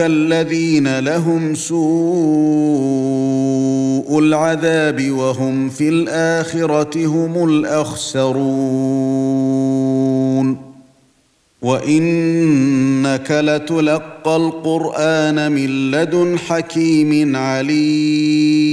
الذين لهم سوء العذاب وهم في الآخرة هم الأخسرون. وإنك لتلقى القرآن من لدن حكيم عليم.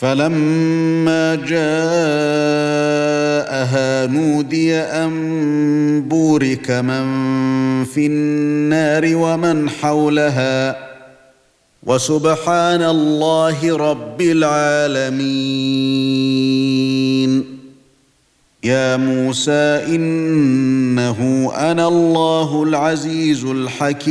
فلما جاءها نودي أن بورك من في النار ومن حولها. وسبحان الله رب العالمين. يا موسى إنه أنا الله العزيز الحكيم.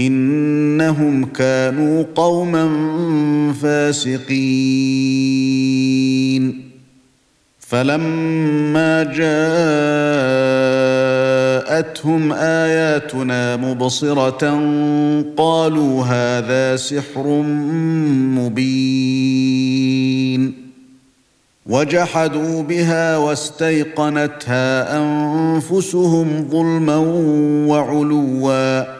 إنهم كانوا قوما فاسقين. فلما جاءتهم آياتنا مبصرة قالوا هذا سحر مبين. وجحدوا بها واستيقنتها أنفسهم ظلما وعلوا.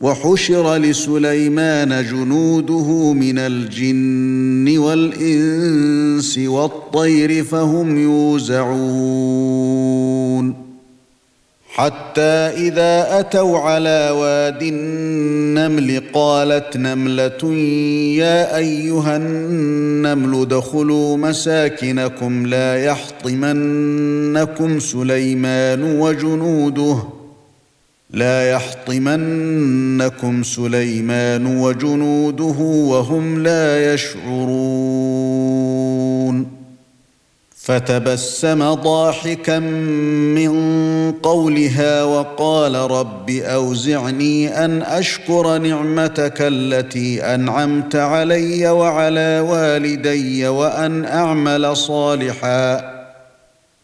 وحشر لسليمان جنوده من الجن والإنس والطير فهم يوزعون. حتى إذا أتوا على واد النمل قالت نملة يا أيها النمل ادخلوا مساكنكم لا يحطمنكم سليمان وجنوده لا يحطمنكم سليمان وجنوده وهم لا يشعرون. فتبسم ضاحكا من قولها وقال رب أوزعني أن أشكر نعمتك التي أنعمت علي وعلى والدي وأن أعمل صالحا.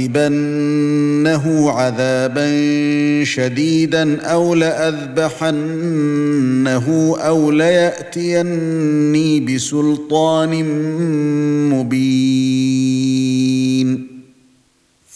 لأعذبنه عذابا شديدا أو لأذبحنه أو ليأتيني بسلطان مبين.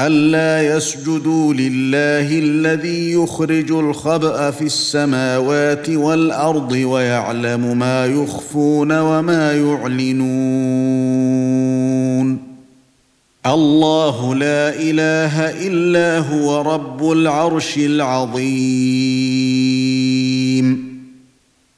ألا يسجدوا لله الذي يخرج الخبأ في السماوات والأرض ويعلم ما يخفون وما يعلنون. الله لا إله إلا هو رب العرش العظيم.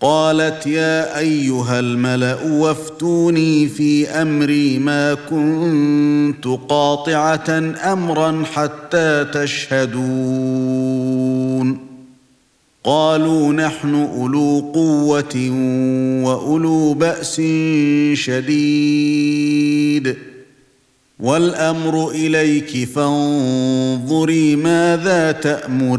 قالت يا أيها الملأ وافتوني في أمري ما كنت قاطعة أمرا حتى تشهدون. قالوا نحن أولو قوة وأولو بأس شديد. والأمر إليك فانظري ماذا تأمرين.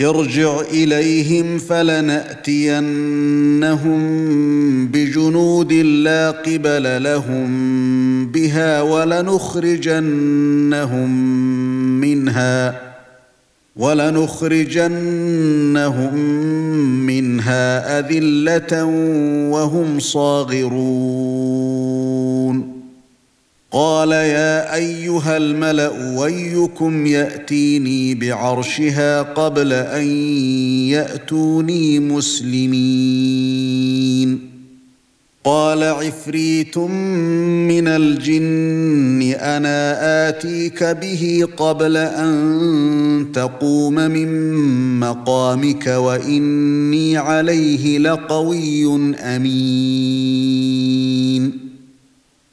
ارجع إليهم فلنأتينهم بجنود لا قبل لهم بها ولنخرجنهم منها ولنخرجنهم منها أذلة وهم صاغرون قال يا أيها الملأ ايكم يأتيني بعرشها قبل أن يأتوني مسلمين. قال عفريت من الجن أنا آتيك به قبل أن تقوم من مقامك وإني عليه لقوي أمين.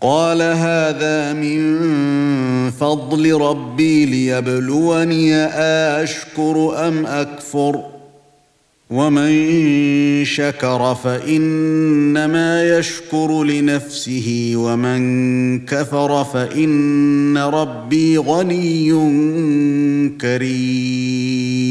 قال هذا من فضل ربي ليبلوني اشكر أم أكفر ومن شكر فإنما يشكر لنفسه ومن كفر فإن ربي غني كريم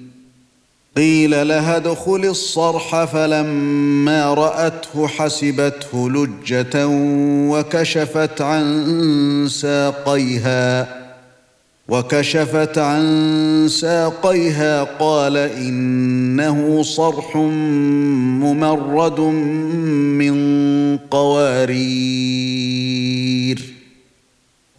قيل لها ادخل الصرح فلما رأته حسبته لجة وكشفت عن ساقيها وكشفت عن ساقيها قال إنه صرح ممرد من قوارير.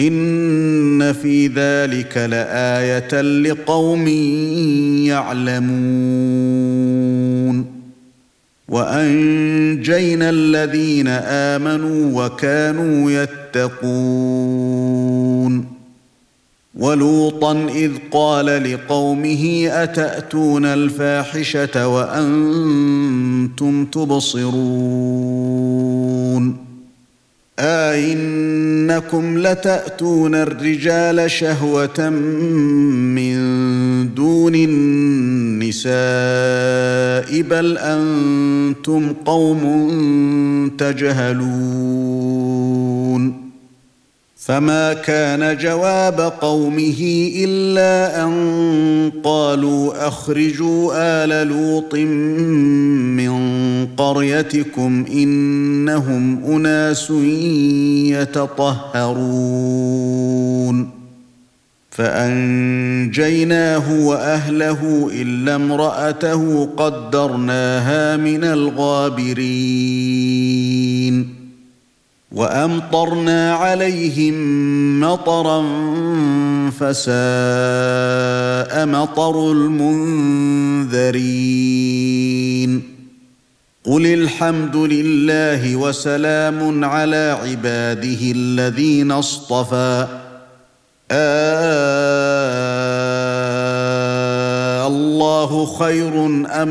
ان في ذلك لايه لقوم يعلمون وانجينا الذين امنوا وكانوا يتقون ولوطا اذ قال لقومه اتاتون الفاحشه وأنتم تبصرون أئنكم لتأتون الرجال شهوة من دون النساء بل أنتم قوم تجهلون فما كان جواب قومه إلا أن قالوا أخرجوا آل لوط قريتكم إنهم أناس يتطهرون فأنجيناه وأهله إلا امرأته قدرناها من الغابرين وأمطرنا عليهم مطرا فساء مطر المنذرين قل الحمد لله وسلام على عباده الذين اصطفى. آه الله خير أم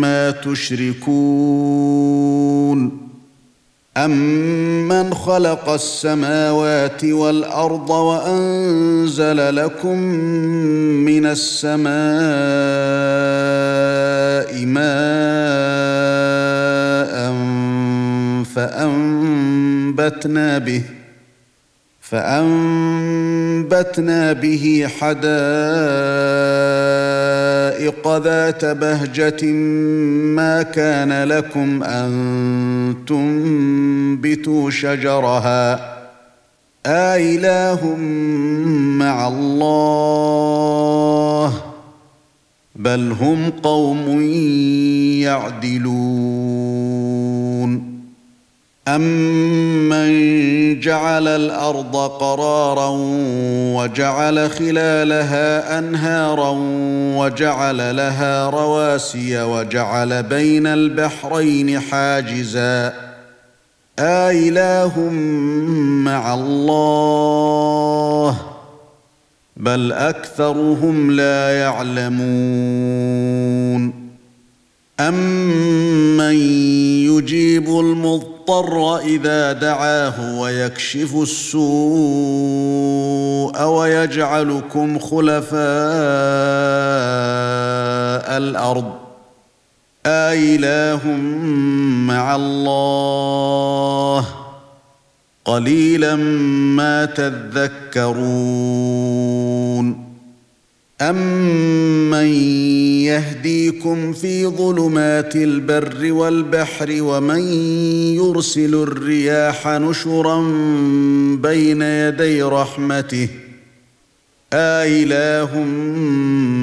ما تشركون. أَمَّنْ خَلَقَ السَّمَاوَاتِ وَالْأَرْضَ وَأَنزَلَ لَكُم مِّنَ السَّمَاءِ مَاءً فَأَنبَتْنَا بِهِ فَأَنبَتْنَا بِهِ حَدَائِقَ ذَاتَ بَهْجَةٍ مَا كَانَ لَكُمْ أَن تُنبِتُوا شَجَرَهَا. آإله مع الله بل هم قوم يعدلون. امن جعل الأرض قرارا وجعل خلالها انهارا وجعل لها رواسي وجعل بين البحرين حاجزا آله مع الله بل اكثرهم لا يعلمون امن يجيب المضطر إذا دعاه ويكشف السوء ويجعلكم خلفاء الأرض. آله مع الله. قليلا ما تذكرون. امن يهديكم في ظلمات البر والبحر ومن يرسل الرياح نشرا بين يدي رحمته آله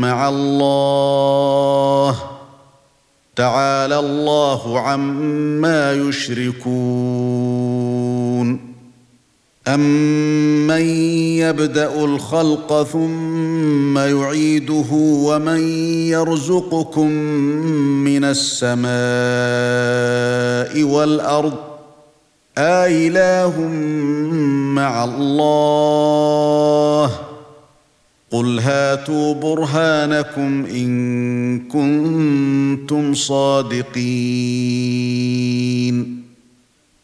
مع الله تعالى الله عما يشركون امن يبدا الخلق ثم يعيده ومن يرزقكم من السماء والارض آله مع الله قل هاتوا برهانكم ان كنتم صادقين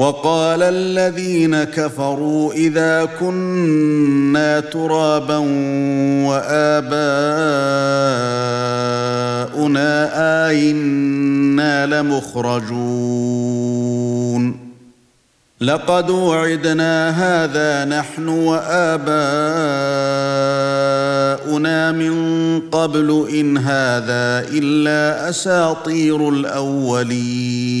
وقال الذين كفروا إذا كنا ترابا وآباؤنا آئنا لمخرجون. لقد وعدنا هذا نحن وآباؤنا من قبل إن هذا إلا أساطير الأولين.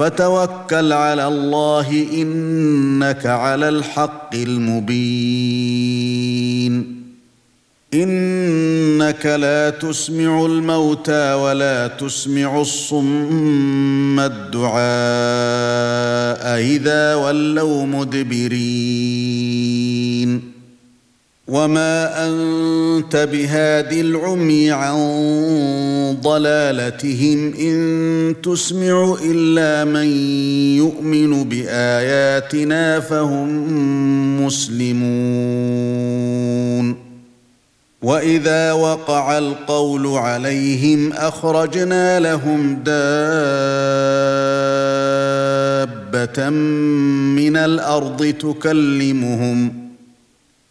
فتوكل على الله إنك على الحق المبين. إنك لا تسمع الموتى ولا تسمع الصم الدعاء إذا ولوا مدبرين. وما انت بهاد العمي عن ضلالتهم ان تسمع الا من يؤمن باياتنا فهم مسلمون واذا وقع القول عليهم اخرجنا لهم دابه من الأرض تكلمهم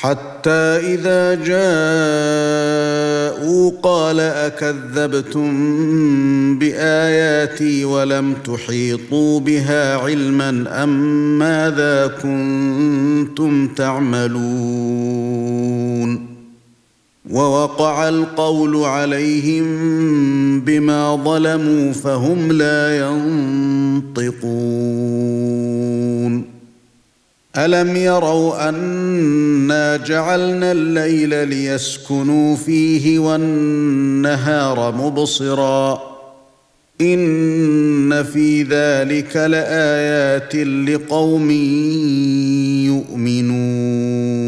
حتى إذا جاءوا قال أكذبتم بآياتي ولم تحيطوا بها علما أم ماذا كنتم تعملون ووقع القول عليهم بما ظلموا فهم لا ينطقون ألم يروا أنا جعلنا الليل ليسكنوا فيه والنهار مبصرا إن في ذلك لآيات لقوم يؤمنون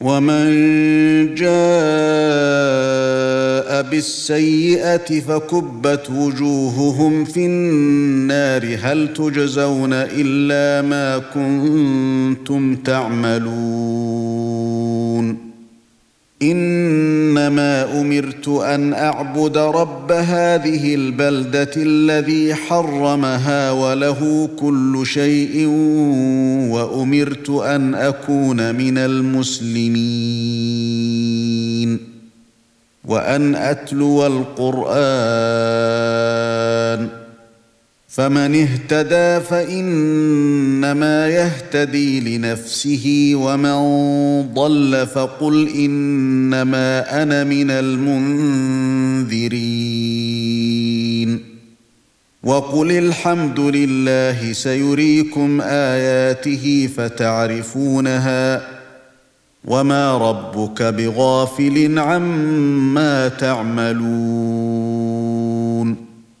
ومن جاء بالسيئة فكبت وجوههم في النار. هل تجزون إلا ما كنتم تعملون؟ إنما أمرت أن أعبد رب هذه البلدة الذي حرمها وله كل شيء وأمرت أن أكون من المسلمين وأن أتلو القرآن. فمن اهتدى فإنما يهتدي لنفسه ومن ضل فقل إنما أنا من المنذرين. وقل الحمد لله سيريكم آياته فتعرفونها وما ربك بغافل عما تعملون.